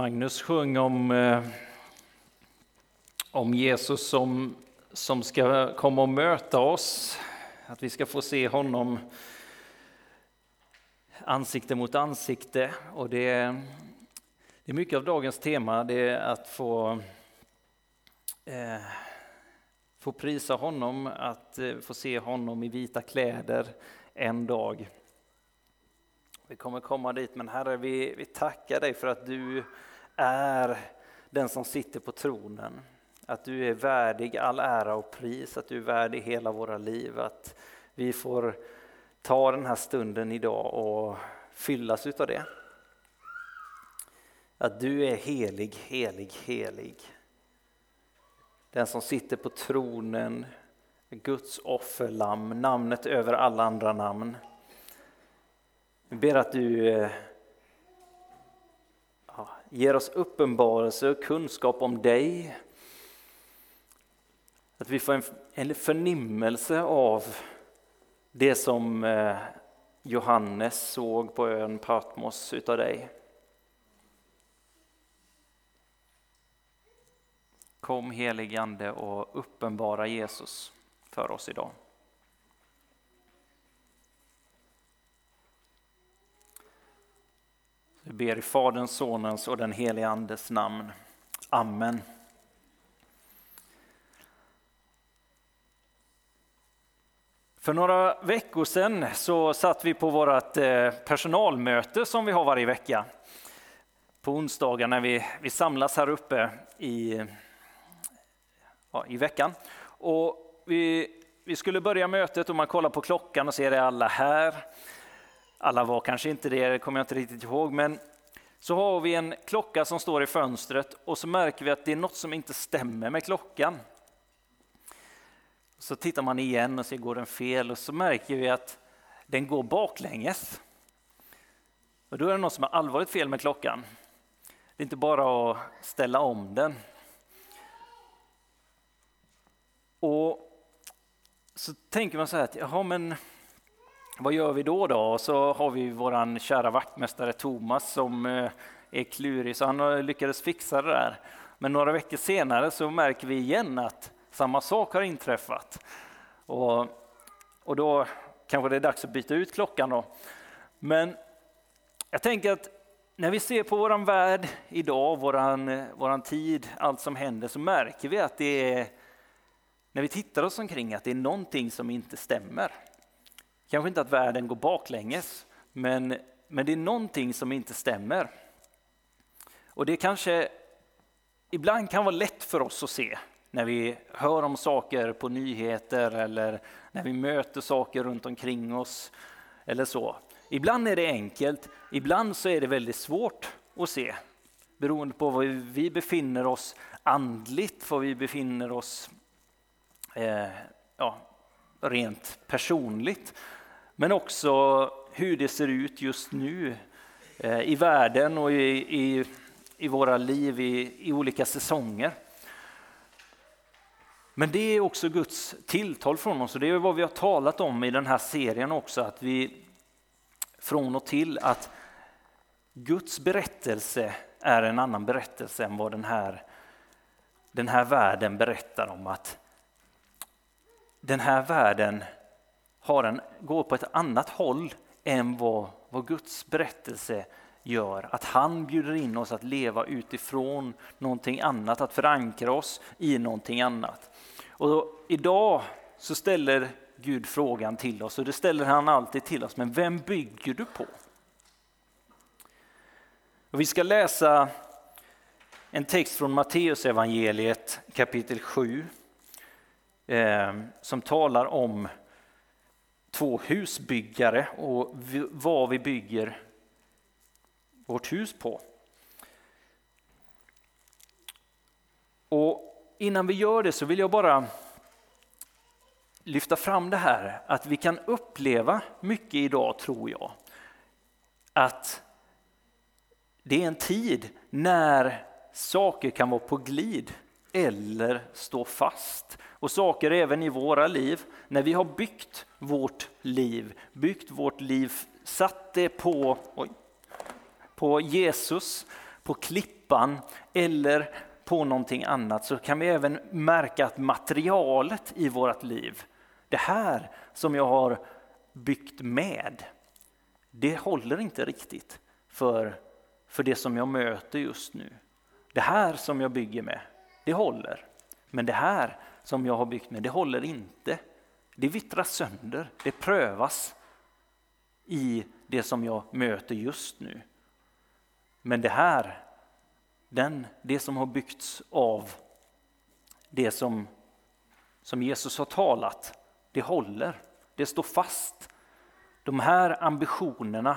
Magnus sjöng om, eh, om Jesus som, som ska komma och möta oss, att vi ska få se honom ansikte mot ansikte. Och det, det är mycket av dagens tema, det är att få, eh, få prisa honom, att eh, få se honom i vita kläder en dag. Vi kommer komma dit, men Herre, vi, vi tackar dig för att du är den som sitter på tronen. Att du är värdig all ära och pris, att du är värdig hela våra liv. Att vi får ta den här stunden idag och fyllas utav det. Att du är helig, helig, helig. Den som sitter på tronen, Guds offerlamm, namnet över alla andra namn. Vi ber att du eh, ger oss uppenbarelse och kunskap om dig. Att vi får en, förnimmelse av det som eh, Johannes såg på ön Patmos utav dig. Kom heligande och uppenbara Jesus för oss idag. Vi ber i Faderns, Sonens och den helige Andes namn. Amen. För några veckor sedan så satt vi på vårt eh, personalmöte som vi har varje vecka. På onsdagar när vi, vi samlas här uppe i, ja, i veckan. Och vi, vi skulle börja mötet och man kollar på klockan och ser är alla här. Alla var kanske inte det, det kommer jag inte riktigt ihåg, men så har vi en klocka som står i fönstret och så märker vi att det är något som inte stämmer med klockan. Så tittar man igen och ser går den fel och så märker vi att den går baklänges. Och då är det något som är allvarligt fel med klockan. Det är inte bara att ställa om den. Och så tänker man så här att jaha, men vad gör vi då? då? Och så har vi vår kära vaktmästare Thomas som eh, är klurig, så han lyckades fixa det där. Men några veckor senare så märker vi igen att samma sak har inträffat. Och, och då kanske det är dags att byta ut klockan då. Men jag tänker att när vi ser på vår värld idag, våran, våran tid, allt som händer, så märker vi att det är, när vi tittar oss omkring, att det är någonting som inte stämmer. Kanske inte att världen går baklänges, men, men det är någonting som inte stämmer. Och det kanske ibland kan vara lätt för oss att se när vi hör om saker på nyheter eller när vi möter saker runt omkring oss eller så. Ibland är det enkelt, ibland så är det väldigt svårt att se beroende på var vi befinner oss andligt, var vi befinner oss eh, ja, rent personligt. Men också hur det ser ut just nu eh, i världen och i, i, i våra liv i, i olika säsonger. Men det är också Guds tilltal från oss och det är vad vi har talat om i den här serien också, att vi från och till att Guds berättelse är en annan berättelse än vad den här, den här världen berättar om. Att den här världen har en, går på ett annat håll än vad, vad Guds berättelse gör. Att han bjuder in oss att leva utifrån någonting annat, att förankra oss i någonting annat. Och idag så ställer Gud frågan till oss och det ställer han alltid till oss. Men vem bygger du på? Och vi ska läsa en text från Matteusevangeliet kapitel 7 eh, som talar om två husbyggare och vad vi bygger vårt hus på. Och innan vi gör det så vill jag bara lyfta fram det här att vi kan uppleva mycket idag, tror jag. Att det är en tid när saker kan vara på glid eller stå fast. Och saker även i våra liv, när vi har byggt vårt liv, byggt vårt liv, satt det på, oj, på Jesus, på klippan eller på någonting annat så kan vi även märka att materialet i vårt liv, det här som jag har byggt med, det håller inte riktigt för, för det som jag möter just nu. Det här som jag bygger med, det håller. Men det här som jag har byggt med, det håller inte. Det vittrar sönder, det prövas i det som jag möter just nu. Men det här, den, det som har byggts av det som, som Jesus har talat, det håller, det står fast. De här ambitionerna,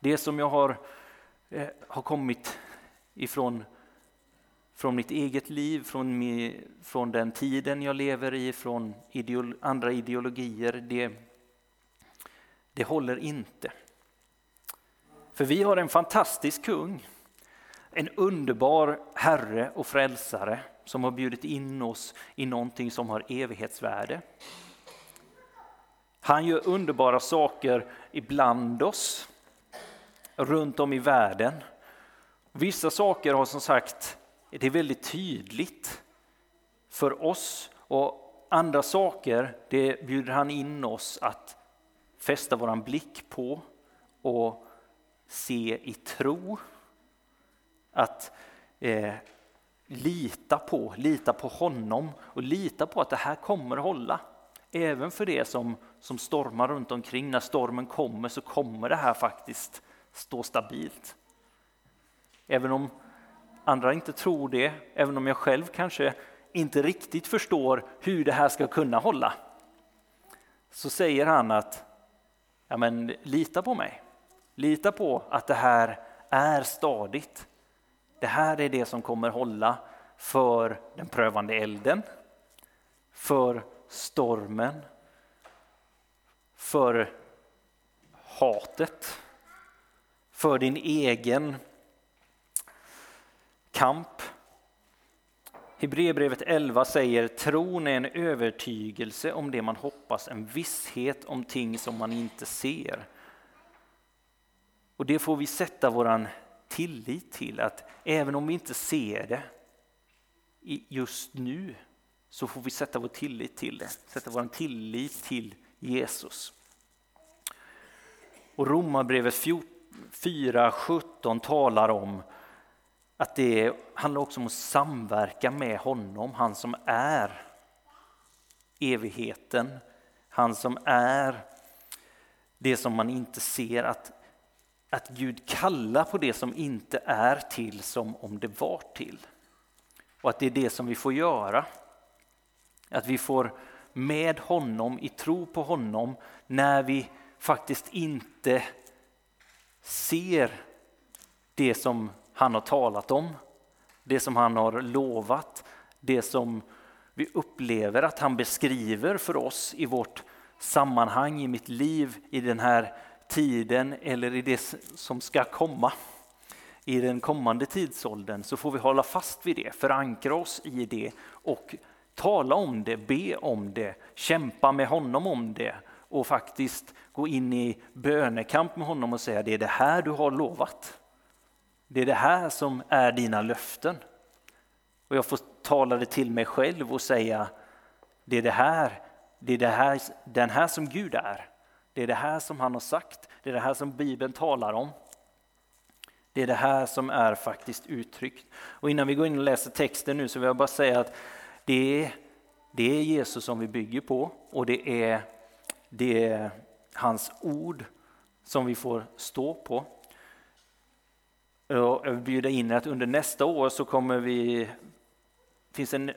det som jag har, eh, har kommit ifrån från mitt eget liv, från, min, från den tiden jag lever i, från ideolo andra ideologier, det, det håller inte. För vi har en fantastisk kung, en underbar Herre och frälsare som har bjudit in oss i någonting som har evighetsvärde. Han gör underbara saker ibland oss, runt om i världen. Vissa saker har som sagt det är väldigt tydligt för oss och andra saker det bjuder han in oss att fästa vår blick på och se i tro. Att eh, lita på, lita på honom och lita på att det här kommer att hålla. Även för det som, som stormar runt omkring. När stormen kommer så kommer det här faktiskt stå stabilt. Även om andra inte tror det, även om jag själv kanske inte riktigt förstår hur det här ska kunna hålla. Så säger han att ja, men, lita på mig. Lita på att det här är stadigt. Det här är det som kommer hålla för den prövande elden, för stormen, för hatet, för din egen kamp. Hebreerbrevet 11 säger tron är en övertygelse om det man hoppas, en visshet om ting som man inte ser. Och det får vi sätta våran tillit till, att även om vi inte ser det just nu så får vi sätta vår tillit till det, sätta vår tillit till Jesus. Och Romarbrevet 4.17 talar om att det handlar också om att samverka med honom, han som är evigheten, han som är det som man inte ser, att, att Gud kallar på det som inte är till som om det var till. Och att det är det som vi får göra. Att vi får med honom, i tro på honom, när vi faktiskt inte ser det som han har talat om, det som han har lovat, det som vi upplever att han beskriver för oss i vårt sammanhang, i mitt liv, i den här tiden eller i det som ska komma. I den kommande tidsåldern så får vi hålla fast vid det, förankra oss i det och tala om det, be om det, kämpa med honom om det och faktiskt gå in i bönekamp med honom och säga det är det här du har lovat. Det är det här som är dina löften. Och jag får tala det till mig själv och säga det är det här, det är det här, den här som Gud är. Det är det här som han har sagt, det är det här som Bibeln talar om. Det är det här som är faktiskt uttryckt. Och innan vi går in och läser texten nu så vill jag bara säga att det är, det är Jesus som vi bygger på och det är, det är hans ord som vi får stå på. Jag vill bjuda in er att under nästa år så kommer vi, finns en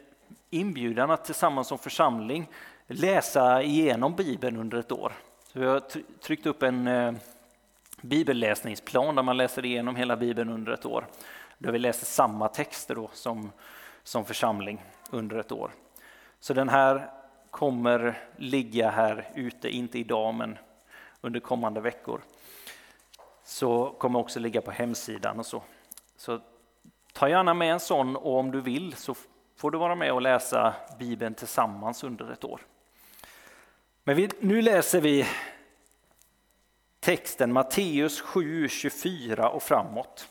inbjudan att tillsammans som församling läsa igenom Bibeln under ett år. Så vi har tryckt upp en eh, bibelläsningsplan där man läser igenom hela Bibeln under ett år. Där vi läser samma texter då som, som församling under ett år. Så den här kommer ligga här ute, inte idag men under kommande veckor så kommer också ligga på hemsidan och så. Så ta gärna med en sån och om du vill så får du vara med och läsa Bibeln tillsammans under ett år. Men vi, nu läser vi texten Matteus 7, 24 och framåt.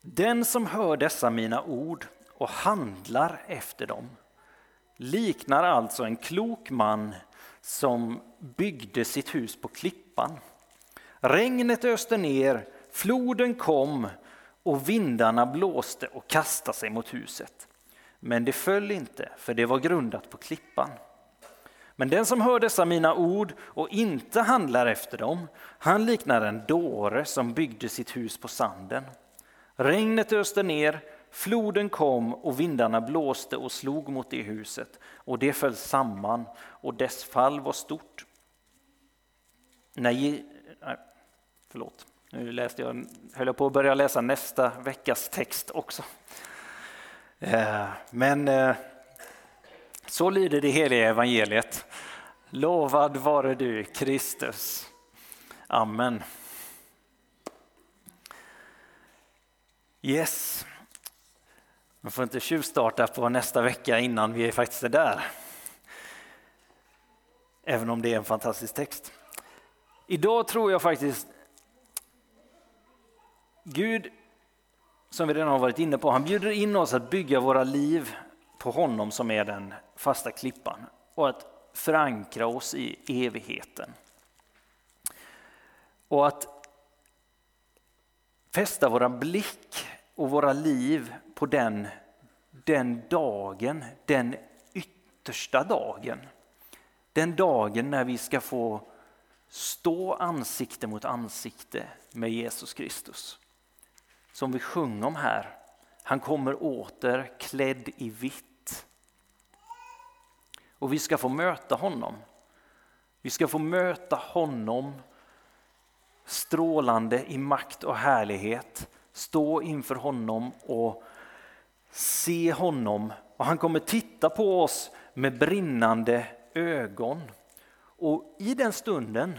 Den som hör dessa mina ord och handlar efter dem liknar alltså en klok man som byggde sitt hus på klippan. Regnet öste ner, floden kom och vindarna blåste och kastade sig mot huset. Men det föll inte, för det var grundat på klippan. Men den som hör dessa mina ord och inte handlar efter dem, han liknar en dåre som byggde sitt hus på sanden. Regnet öste ner, floden kom och vindarna blåste och slog mot det huset och det föll samman och dess fall var stort. Nej, förlåt, nu läste jag, höll jag på att börja läsa nästa veckas text också. Eh, men eh, så lyder det heliga evangeliet. Lovad vare du Kristus. Amen. Yes. Man får inte tjuvstarta på nästa vecka innan vi faktiskt är där. Även om det är en fantastisk text. Idag tror jag faktiskt Gud, som vi redan har varit inne på, han bjuder in oss att bygga våra liv på honom som är den fasta klippan och att förankra oss i evigheten. Och att fästa våra blick och våra liv på den, den dagen, den yttersta dagen. Den dagen när vi ska få stå ansikte mot ansikte med Jesus Kristus. Som vi sjunger om här. Han kommer åter klädd i vitt. Och vi ska få möta honom. Vi ska få möta honom strålande i makt och härlighet stå inför honom och se honom. Och han kommer titta på oss med brinnande ögon. Och i den stunden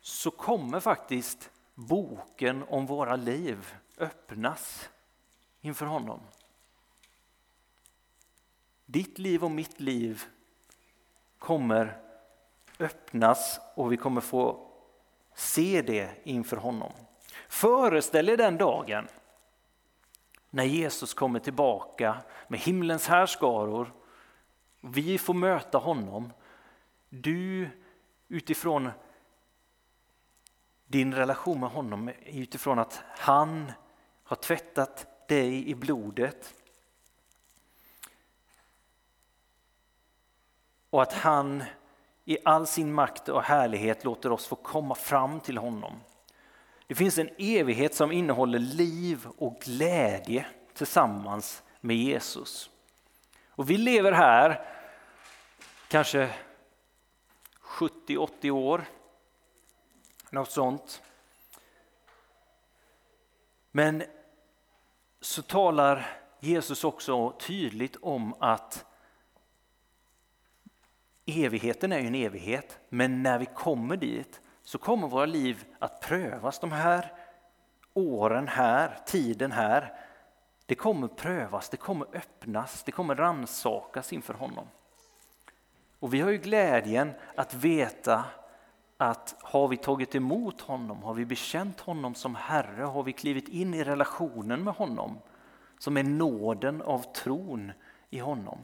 så kommer faktiskt boken om våra liv öppnas inför honom. Ditt liv och mitt liv kommer öppnas och vi kommer få se det inför honom. Föreställ er den dagen när Jesus kommer tillbaka med himlens härskaror. Vi får möta honom. Du utifrån din relation med honom, utifrån att han har tvättat dig i blodet. Och att han i all sin makt och härlighet låter oss få komma fram till honom. Det finns en evighet som innehåller liv och glädje tillsammans med Jesus. Och vi lever här kanske 70-80 år, något sånt. Men så talar Jesus också tydligt om att evigheten är en evighet, men när vi kommer dit så kommer våra liv att prövas. De här åren här, tiden här, det kommer prövas, det kommer öppnas, det kommer ransakas inför honom. Och vi har ju glädjen att veta att har vi tagit emot honom, har vi bekänt honom som Herre, har vi klivit in i relationen med honom, som är nåden av tron i honom,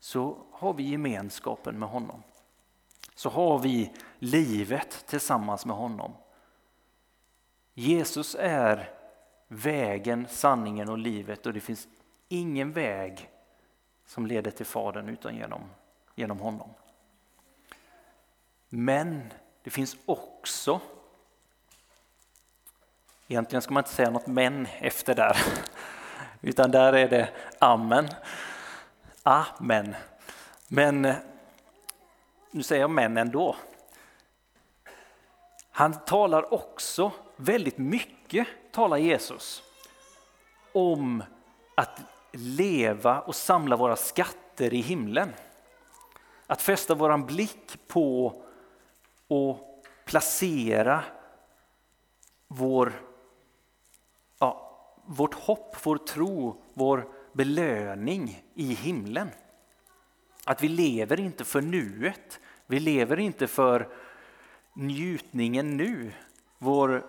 så har vi gemenskapen med honom så har vi livet tillsammans med honom. Jesus är vägen, sanningen och livet och det finns ingen väg som leder till Fadern utan genom, genom honom. Men det finns också, egentligen ska man inte säga något men efter där, utan där är det amen. Amen. Men nu säger jag men ändå. Han talar också väldigt mycket, talar Jesus, om att leva och samla våra skatter i himlen. Att fästa våran blick på och placera vår, ja, vårt hopp, vår tro, vår belöning i himlen. Att vi lever inte för nuet, vi lever inte för njutningen nu, vår,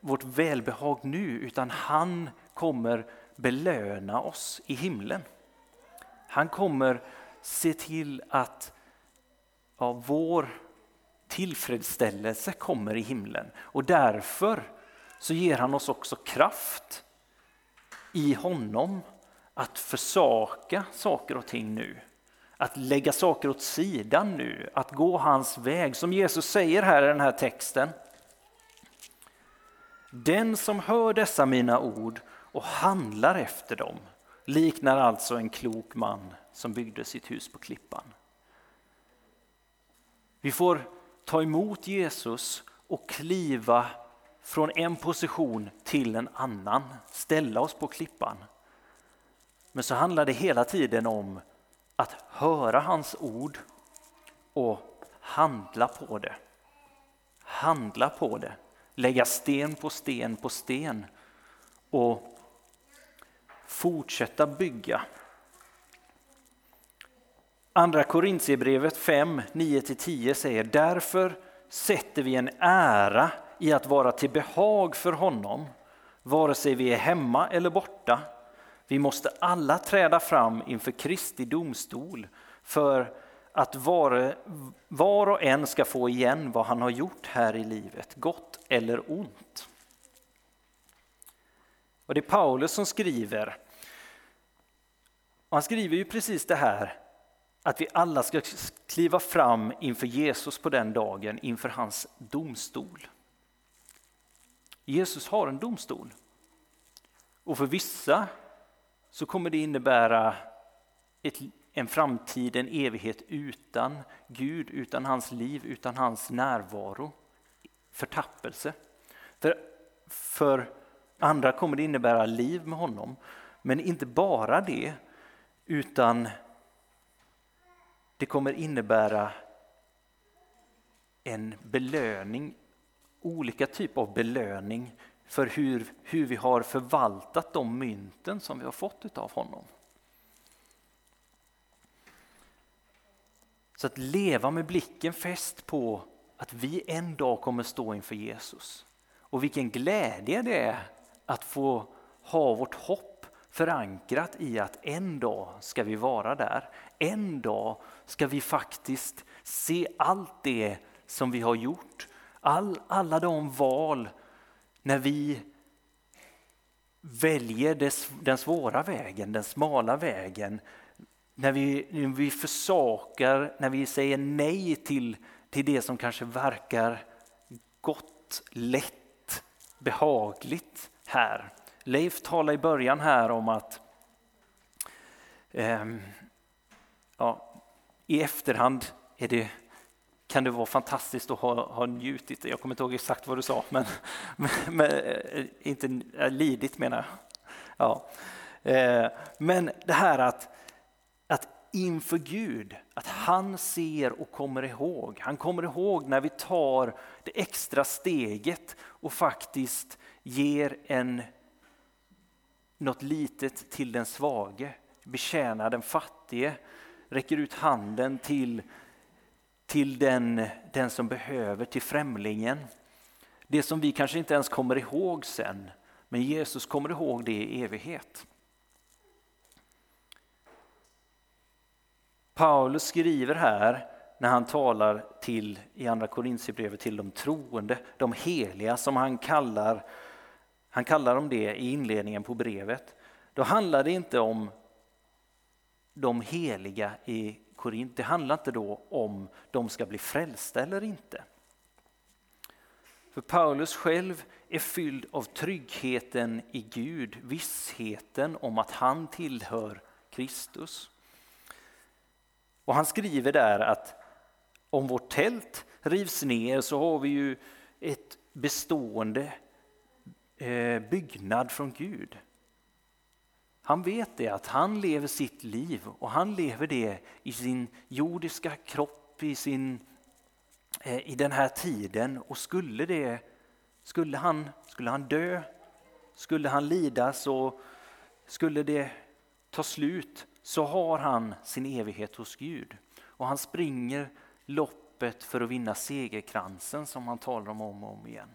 vårt välbehag nu, utan han kommer belöna oss i himlen. Han kommer se till att ja, vår tillfredsställelse kommer i himlen och därför så ger han oss också kraft i honom att försaka saker och ting nu. Att lägga saker åt sidan nu, att gå hans väg. Som Jesus säger här i den här texten. Den som hör dessa mina ord och handlar efter dem liknar alltså en klok man som byggde sitt hus på klippan. Vi får ta emot Jesus och kliva från en position till en annan, ställa oss på klippan. Men så handlar det hela tiden om att höra hans ord och handla på det. Handla på det, lägga sten på sten på sten och fortsätta bygga. Andra Korintierbrevet 5, 9-10 säger därför sätter vi en ära i att vara till behag för honom, vare sig vi är hemma eller borta. Vi måste alla träda fram inför Kristi domstol för att var, var och en ska få igen vad han har gjort här i livet, gott eller ont. Och Det är Paulus som skriver. Och han skriver ju precis det här att vi alla ska kliva fram inför Jesus på den dagen, inför hans domstol. Jesus har en domstol. Och för vissa så kommer det innebära ett, en framtid, en evighet utan Gud, utan hans liv, utan hans närvaro. Förtappelse. För, för andra kommer det innebära liv med honom. Men inte bara det, utan det kommer innebära en belöning, olika typer av belöning för hur, hur vi har förvaltat de mynten som vi har fått av honom. Så att leva med blicken fäst på att vi en dag kommer stå inför Jesus. Och vilken glädje det är att få ha vårt hopp förankrat i att en dag ska vi vara där. En dag ska vi faktiskt se allt det som vi har gjort. All, alla de val när vi väljer den svåra vägen, den smala vägen, när vi, när vi försakar, när vi säger nej till, till det som kanske verkar gott, lätt, behagligt här. Leif talade i början här om att eh, ja, i efterhand är det kan det vara fantastiskt att ha, ha njutit. Jag kommer inte ihåg exakt vad du sa, men, men, men eh, inte äh, lidit menar jag. Ja. Eh, men det här att, att inför Gud, att han ser och kommer ihåg. Han kommer ihåg när vi tar det extra steget och faktiskt ger en, något litet till den svage, betjänar den fattige, räcker ut handen till till den, den som behöver, till främlingen. Det som vi kanske inte ens kommer ihåg sen, men Jesus kommer ihåg det i evighet. Paulus skriver här när han talar till, i Andra Korintierbrevet till de troende, de heliga som han kallar, han kallar dem det i inledningen på brevet. Då handlar det inte om de heliga i Korint, det handlar inte då om de ska bli frälsta eller inte. För Paulus själv är fylld av tryggheten i Gud, vissheten om att han tillhör Kristus. Och han skriver där att om vårt tält rivs ner så har vi ju ett bestående eh, byggnad från Gud. Han vet det att han lever sitt liv och han lever det i sin jordiska kropp, i, sin, eh, i den här tiden. Och skulle, det, skulle, han, skulle han dö, skulle han lida så skulle det ta slut så har han sin evighet hos Gud. Och han springer loppet för att vinna segerkransen som han talar om om och om igen.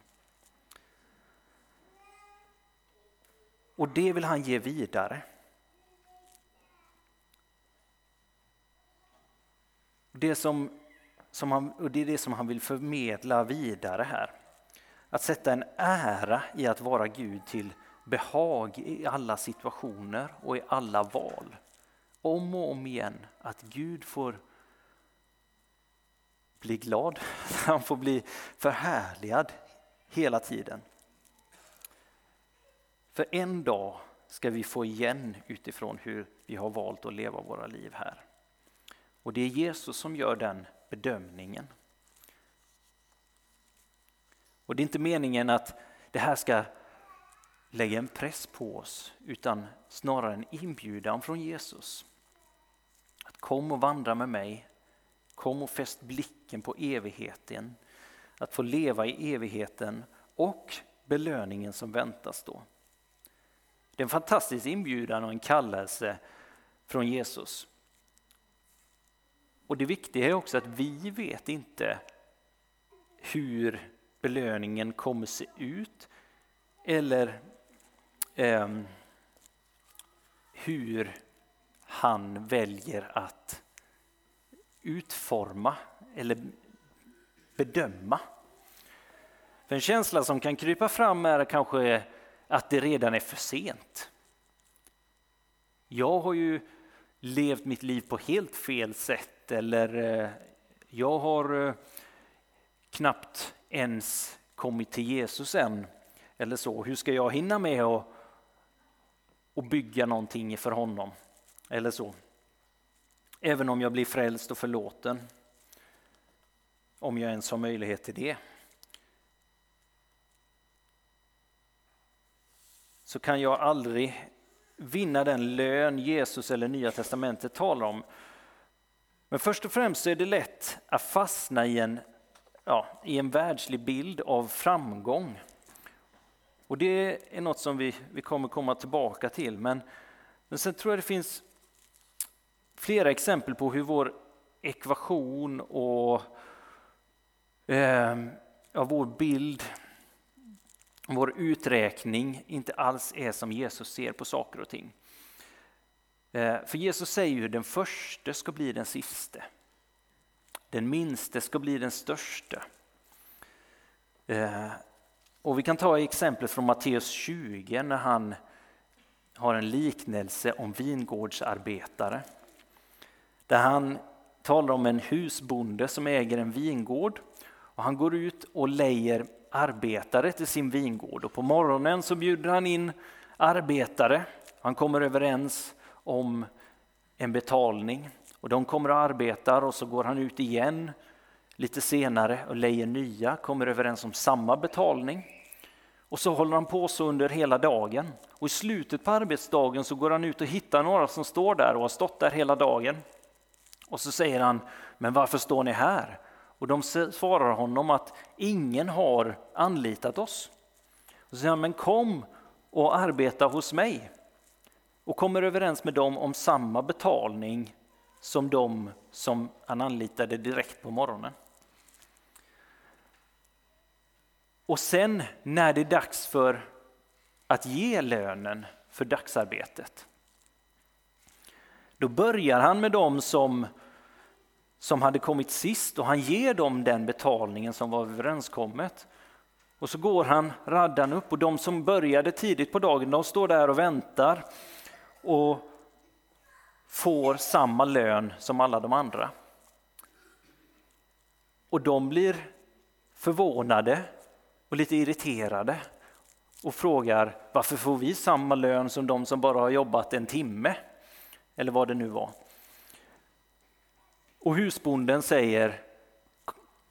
Och det vill han ge vidare. Det, som, som han, och det är det som han vill förmedla vidare här. Att sätta en ära i att vara Gud till behag i alla situationer och i alla val. Om och om igen, att Gud får bli glad, han får bli förhärligad hela tiden. För en dag ska vi få igen utifrån hur vi har valt att leva våra liv här. Och det är Jesus som gör den bedömningen. Och det är inte meningen att det här ska lägga en press på oss utan snarare en inbjudan från Jesus. Att kom och vandra med mig, kom och fäst blicken på evigheten. Att få leva i evigheten och belöningen som väntas då. Det är en fantastisk inbjudan och en kallelse från Jesus. Och det viktiga är också att vi vet inte hur belöningen kommer se ut eller eh, hur han väljer att utforma eller bedöma. För en känsla som kan krypa fram är kanske att det redan är för sent. Jag har ju levt mitt liv på helt fel sätt eller eh, jag har eh, knappt ens kommit till Jesus än. Eller så, hur ska jag hinna med att och bygga någonting för honom? Eller så. Även om jag blir frälst och förlåten. Om jag ens har möjlighet till det. Så kan jag aldrig vinna den lön Jesus eller Nya Testamentet talar om. Men först och främst så är det lätt att fastna i en, ja, i en världslig bild av framgång. Och det är något som vi, vi kommer komma tillbaka till. Men, men sen tror jag det finns flera exempel på hur vår ekvation och eh, ja, vår bild, vår uträkning inte alls är som Jesus ser på saker och ting. Eh, för Jesus säger ju den första ska bli den siste. Den minste ska bli den största. Eh, och vi kan ta exemplet från Matteus 20 när han har en liknelse om vingårdsarbetare. Där han talar om en husbonde som äger en vingård och han går ut och lejer arbetare till sin vingård och på morgonen så bjuder han in arbetare. Han kommer överens om en betalning och de kommer och arbetar och så går han ut igen lite senare och lejer nya, kommer överens om samma betalning. Och så håller han på så under hela dagen. Och i slutet på arbetsdagen så går han ut och hittar några som står där och har stått där hela dagen. Och så säger han, men varför står ni här? Och de svarar honom att ingen har anlitat oss. Och så säger han, men kom och arbeta hos mig. Och kommer överens med dem om samma betalning som de som han anlitade direkt på morgonen. Och sen när det är dags för att ge lönen för dagsarbetet, då börjar han med dem som, som hade kommit sist och han ger dem den betalningen som var överenskommet. Och så går han raddan upp och de som började tidigt på dagen de står där och väntar och får samma lön som alla de andra. Och de blir förvånade och lite irriterade och frågar varför får vi samma lön som de som bara har jobbat en timme? Eller vad det nu var. Och husbonden säger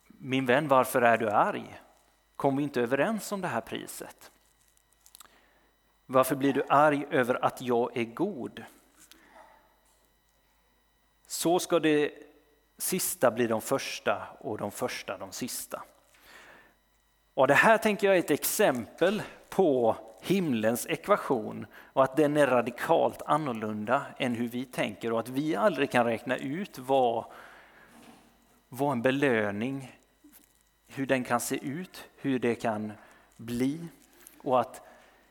Min vän, varför är du arg? Kom vi inte överens om det här priset? Varför blir du arg över att jag är god? Så ska det sista bli de första och de första de sista. Och det här tänker jag är ett exempel på himlens ekvation och att den är radikalt annorlunda än hur vi tänker och att vi aldrig kan räkna ut vad, vad en belöning, hur den kan se ut, hur det kan bli och att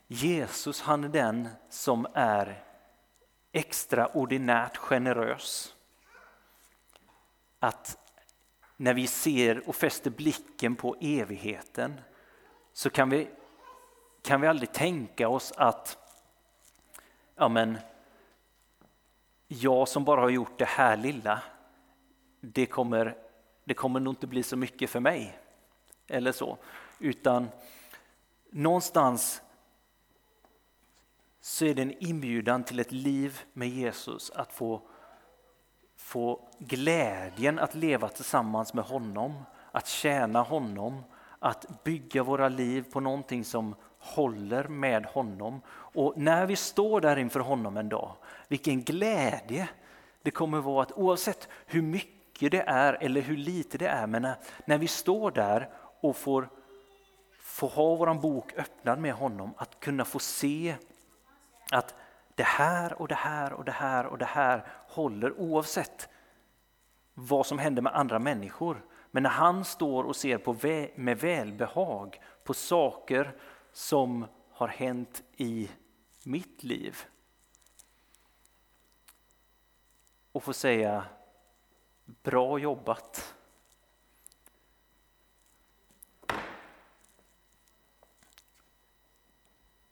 Jesus han är den som är extraordinärt generös. Att när vi ser och fäster blicken på evigheten så kan vi, kan vi aldrig tänka oss att ja men, jag som bara har gjort det här lilla, det kommer, det kommer nog inte bli så mycket för mig. Eller så. Utan någonstans så är det en inbjudan till ett liv med Jesus, att få, få glädjen att leva tillsammans med honom, att tjäna honom, att bygga våra liv på någonting som håller med honom. Och när vi står där inför honom en dag, vilken glädje det kommer vara att oavsett hur mycket det är eller hur lite det är, men när, när vi står där och får, får ha vår bok öppnad med honom, att kunna få se att det här och det här och det här och det här håller oavsett vad som händer med andra människor. Men när han står och ser på med välbehag på saker som har hänt i mitt liv och få säga bra jobbat.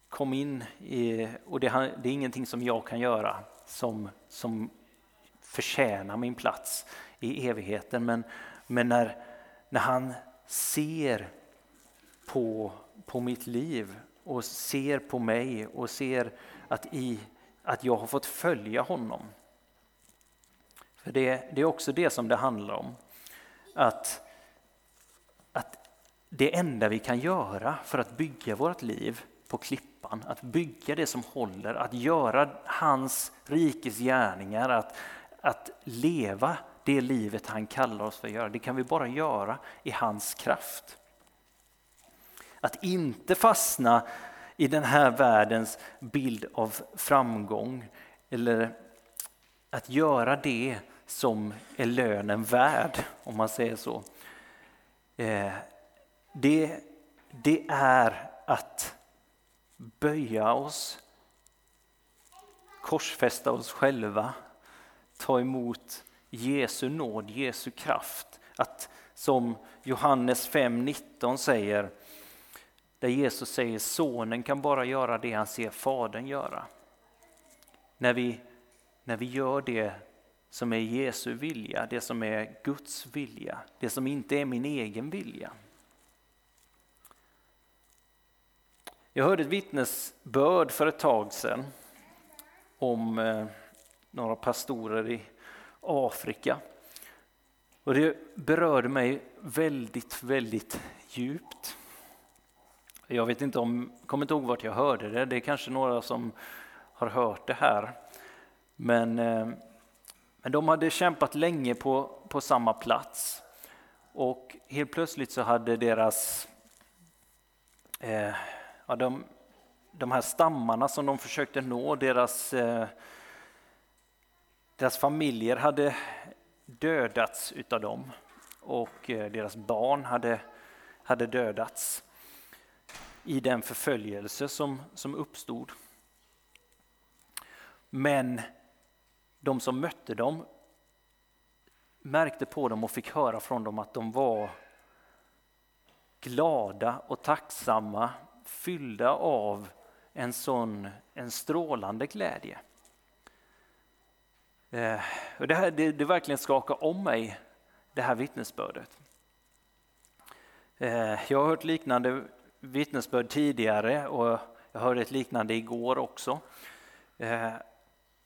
Kom in i, och det, det är ingenting som jag kan göra som, som förtjänar min plats i evigheten. Men, men när, när han ser på, på mitt liv och ser på mig och ser att, i, att jag har fått följa honom. För det, det är också det som det handlar om. Att, att det enda vi kan göra för att bygga vårt liv på klippan, att bygga det som håller, att göra hans rikes gärningar, att, att leva det livet han kallar oss för att göra, det kan vi bara göra i hans kraft. Att inte fastna i den här världens bild av framgång eller att göra det som är lönen värd, om man säger så. Eh, det, det är att böja oss, korsfästa oss själva, ta emot Jesu nåd, Jesu kraft. Att som Johannes 5.19 säger, där Jesus säger sonen kan bara göra det han ser fadern göra. När vi, när vi gör det som är Jesu vilja, det som är Guds vilja, det som inte är min egen vilja. Jag hörde ett vittnesbörd för ett tag sedan om eh, några pastorer i Afrika. Och det berörde mig väldigt, väldigt djupt. Jag vet inte om, kommer inte ihåg vart jag hörde det, det är kanske några som har hört det här. Men, eh, men de hade kämpat länge på, på samma plats. Och helt plötsligt så hade deras, eh, ja, de, de här stammarna som de försökte nå, deras, eh, deras familjer hade dödats utav dem och eh, deras barn hade, hade dödats i den förföljelse som, som uppstod. Men de som mötte dem märkte på dem och fick höra från dem att de var glada och tacksamma, fyllda av en sån en strålande glädje. Eh, och det, här, det, det verkligen skakar om mig, det här vittnesbördet. Eh, jag har hört liknande vittnesbörd tidigare och jag hörde ett liknande igår också. Eh,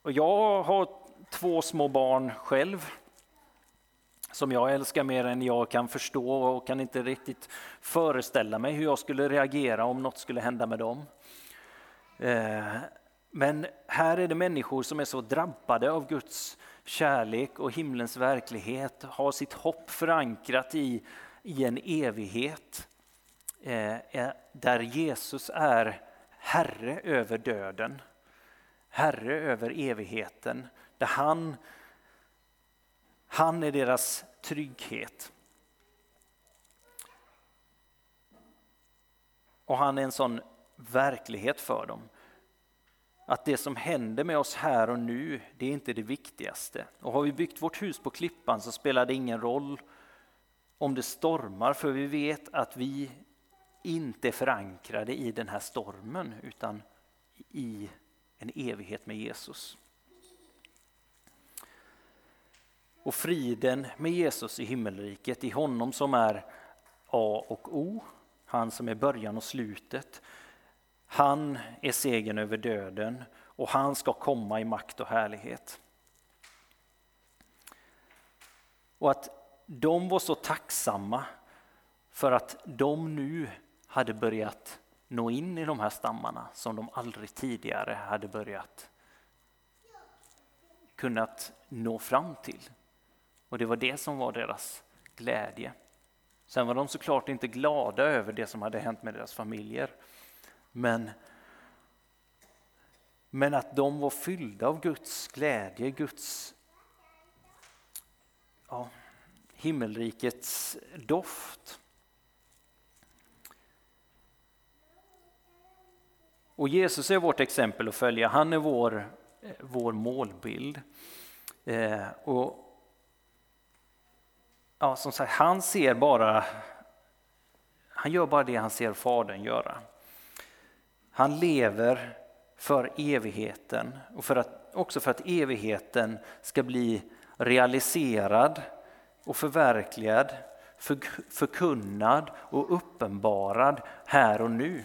och jag har två små barn själv som jag älskar mer än jag kan förstå och kan inte riktigt föreställa mig hur jag skulle reagera om något skulle hända med dem. Eh, men här är det människor som är så drabbade av Guds kärlek och himlens verklighet, har sitt hopp förankrat i, i en evighet. Eh, där Jesus är Herre över döden, Herre över evigheten, där han, han är deras trygghet. Och han är en sån verklighet för dem. Att det som händer med oss här och nu, det är inte det viktigaste. Och har vi byggt vårt hus på klippan så spelar det ingen roll om det stormar, för vi vet att vi inte är förankrade i den här stormen, utan i en evighet med Jesus. Och friden med Jesus i himmelriket, i honom som är A och O, han som är början och slutet. Han är segern över döden och han ska komma i makt och härlighet. Och att de var så tacksamma för att de nu hade börjat nå in i de här stammarna som de aldrig tidigare hade börjat kunnat nå fram till. Och det var det som var deras glädje. Sen var de såklart inte glada över det som hade hänt med deras familjer. Men, men att de var fyllda av Guds glädje, Guds ja, himmelrikets doft. Och Jesus är vårt exempel att följa, han är vår, vår målbild. Eh, och ja, som sagt, han ser bara, han gör bara det han ser Fadern göra. Han lever för evigheten och för att, också för att evigheten ska bli realiserad och förverkligad, för, förkunnad och uppenbarad här och nu.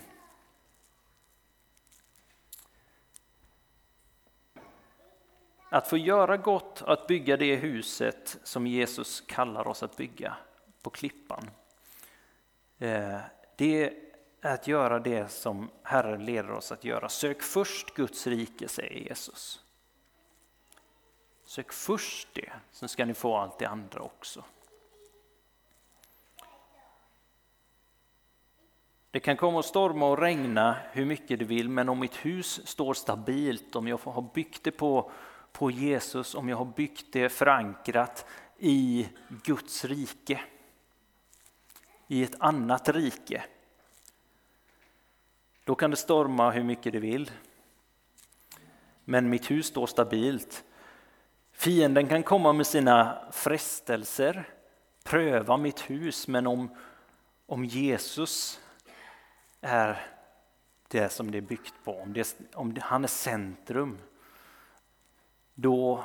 Att få göra gott, att bygga det huset som Jesus kallar oss att bygga på klippan. Eh, det är att göra det som Herren leder oss att göra. Sök först Guds rike, säger Jesus. Sök först det, så ska ni få allt det andra också. Det kan komma att storma och regna hur mycket det vill, men om mitt hus står stabilt, om jag har byggt det på på Jesus om jag har byggt det förankrat i Guds rike. I ett annat rike. Då kan det storma hur mycket det vill. Men mitt hus står stabilt. Fienden kan komma med sina frestelser, pröva mitt hus, men om, om Jesus är det som det är byggt på, om, det, om det, han är centrum, då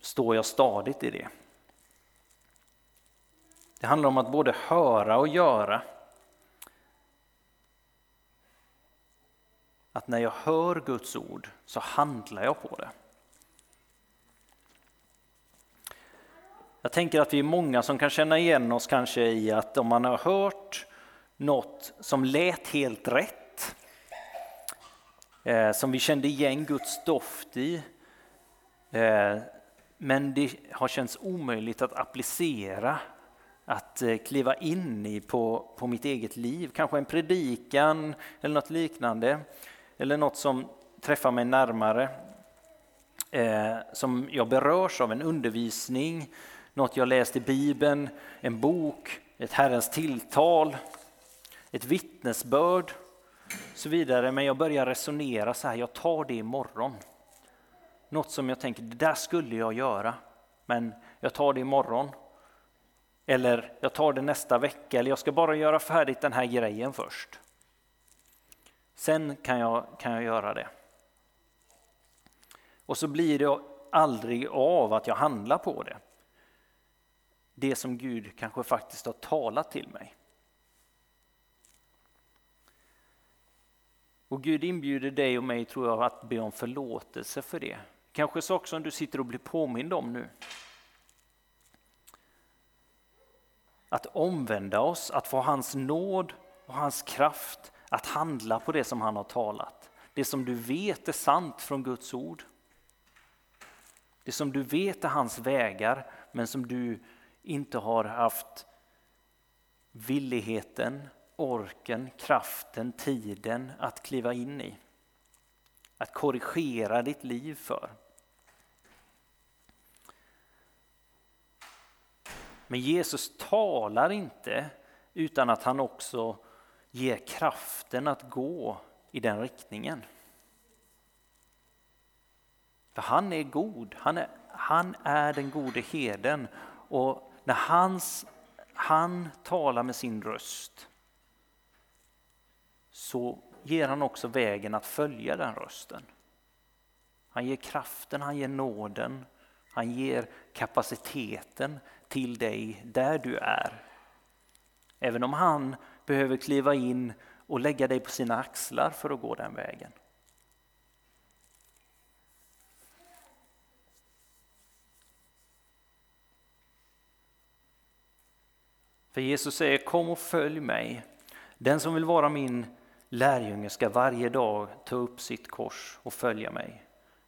står jag stadigt i det. Det handlar om att både höra och göra. Att när jag hör Guds ord så handlar jag på det. Jag tänker att vi är många som kan känna igen oss kanske i att om man har hört något som lät helt rätt eh, som vi kände igen Guds doft i. Eh, men det har känts omöjligt att applicera, att eh, kliva in i på, på mitt eget liv. Kanske en predikan eller något liknande. Eller något som träffar mig närmare. Eh, som jag berörs av, en undervisning, något jag läst i Bibeln, en bok, ett Herrens tilltal, ett vittnesbörd så vidare. Men jag börjar resonera så här, jag tar det imorgon. Något som jag tänker, det där skulle jag göra, men jag tar det imorgon. Eller jag tar det nästa vecka, eller jag ska bara göra färdigt den här grejen först. Sen kan jag, kan jag göra det. Och så blir det aldrig av att jag handlar på det. Det som Gud kanske faktiskt har talat till mig. Och Gud inbjuder dig och mig, tror jag, att be om förlåtelse för det. Kanske saker som du sitter och blir påmind om nu. Att omvända oss, att få hans nåd och hans kraft att handla på det som han har talat. Det som du vet är sant från Guds ord. Det som du vet är hans vägar men som du inte har haft villigheten orken, kraften, tiden att kliva in i. Att korrigera ditt liv för. Men Jesus talar inte utan att han också ger kraften att gå i den riktningen. För han är god, han är, han är den gode heden och när hans, han talar med sin röst så ger han också vägen att följa den rösten. Han ger kraften, han ger nåden, han ger kapaciteten till dig där du är. Även om han behöver kliva in och lägga dig på sina axlar för att gå den vägen. För Jesus säger kom och följ mig. Den som vill vara min lärjunge ska varje dag ta upp sitt kors och följa mig.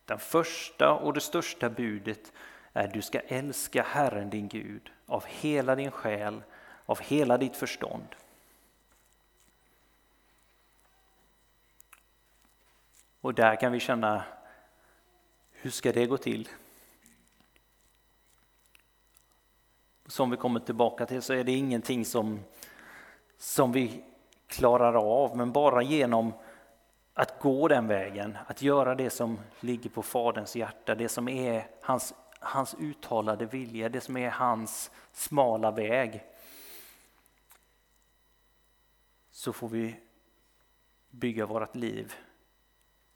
Den första och det största budet är du ska älska Herren din Gud av hela din själ, av hela ditt förstånd. Och där kan vi känna, hur ska det gå till? Som vi kommer tillbaka till så är det ingenting som, som vi klarar av, men bara genom att gå den vägen, att göra det som ligger på Faderns hjärta, det som är hans, hans uttalade vilja, det som är hans smala väg. Så får vi bygga vårt liv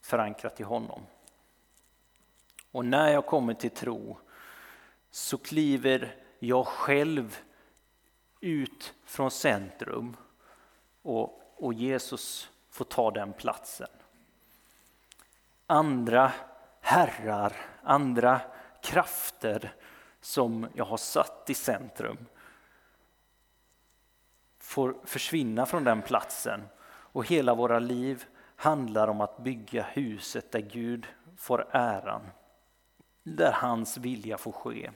förankrat i honom. Och när jag kommer till tro så kliver jag själv ut från centrum och, och Jesus får ta den platsen. Andra herrar, andra krafter som jag har satt i centrum får försvinna från den platsen och hela våra liv handlar om att bygga huset där Gud får äran, där hans vilja får ske.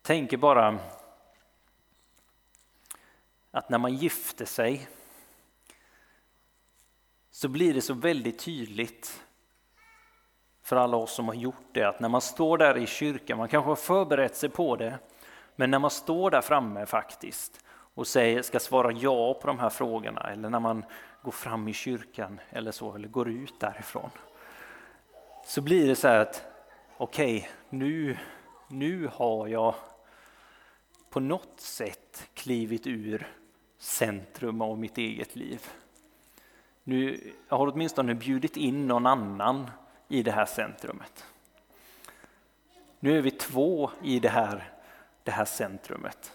Jag tänker bara att när man gifter sig så blir det så väldigt tydligt för alla oss som har gjort det att när man står där i kyrkan, man kanske har förberett sig på det, men när man står där framme faktiskt och säger, ska svara ja på de här frågorna eller när man går fram i kyrkan eller så, eller går ut därifrån. Så blir det så här att okej, okay, nu, nu har jag på något sätt klivit ur centrum av mitt eget liv. Nu, jag har åtminstone bjudit in någon annan i det här centrumet. Nu är vi två i det här, det här centrumet.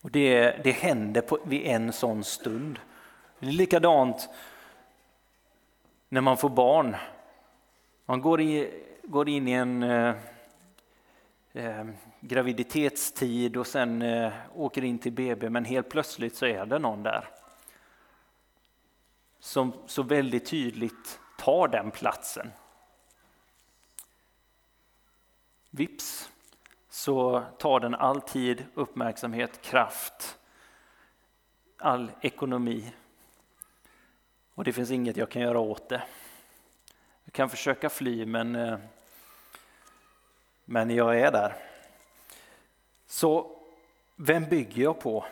Och det, det händer på, vid en sån stund. Det är likadant när man får barn. Man går, i, går in i en eh, eh, graviditetstid och sen eh, åker in till BB men helt plötsligt så är det någon där. Som så väldigt tydligt tar den platsen. Vips så tar den all tid, uppmärksamhet, kraft, all ekonomi. Och det finns inget jag kan göra åt det. Jag kan försöka fly men eh, men jag är där. Så vem bygger jag på?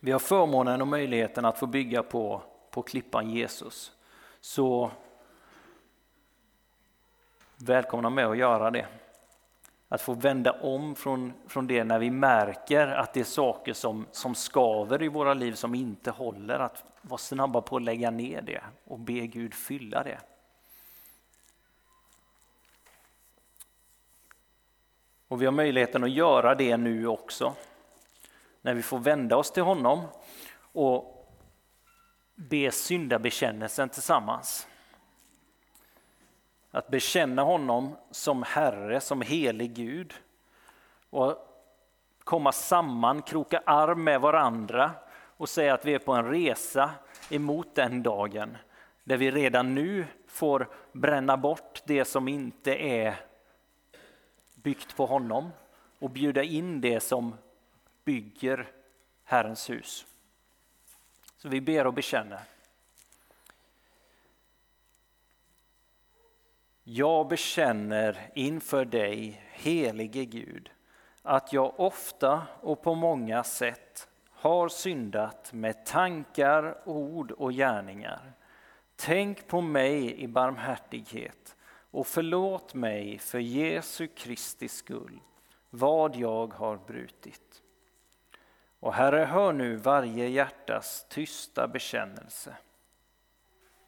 Vi har förmånen och möjligheten att få bygga på, på klippan Jesus. Så välkomna med att göra det. Att få vända om från, från det när vi märker att det är saker som, som skaver i våra liv som inte håller. Att vara snabba på att lägga ner det och be Gud fylla det. Och vi har möjligheten att göra det nu också. När vi får vända oss till honom och be syndabekännelsen tillsammans. Att bekänna honom som Herre, som helig Gud. Och komma samman, kroka arm med varandra och säga att vi är på en resa emot den dagen där vi redan nu får bränna bort det som inte är byggt på honom och bjuda in det som bygger Herrens hus. Så vi ber och bekänner. Jag bekänner inför dig, helige Gud, att jag ofta och på många sätt har syndat med tankar, ord och gärningar. Tänk på mig i barmhärtighet och förlåt mig för Jesu Kristi skull vad jag har brutit. Och Herre, hör nu varje hjärtas tysta bekännelse.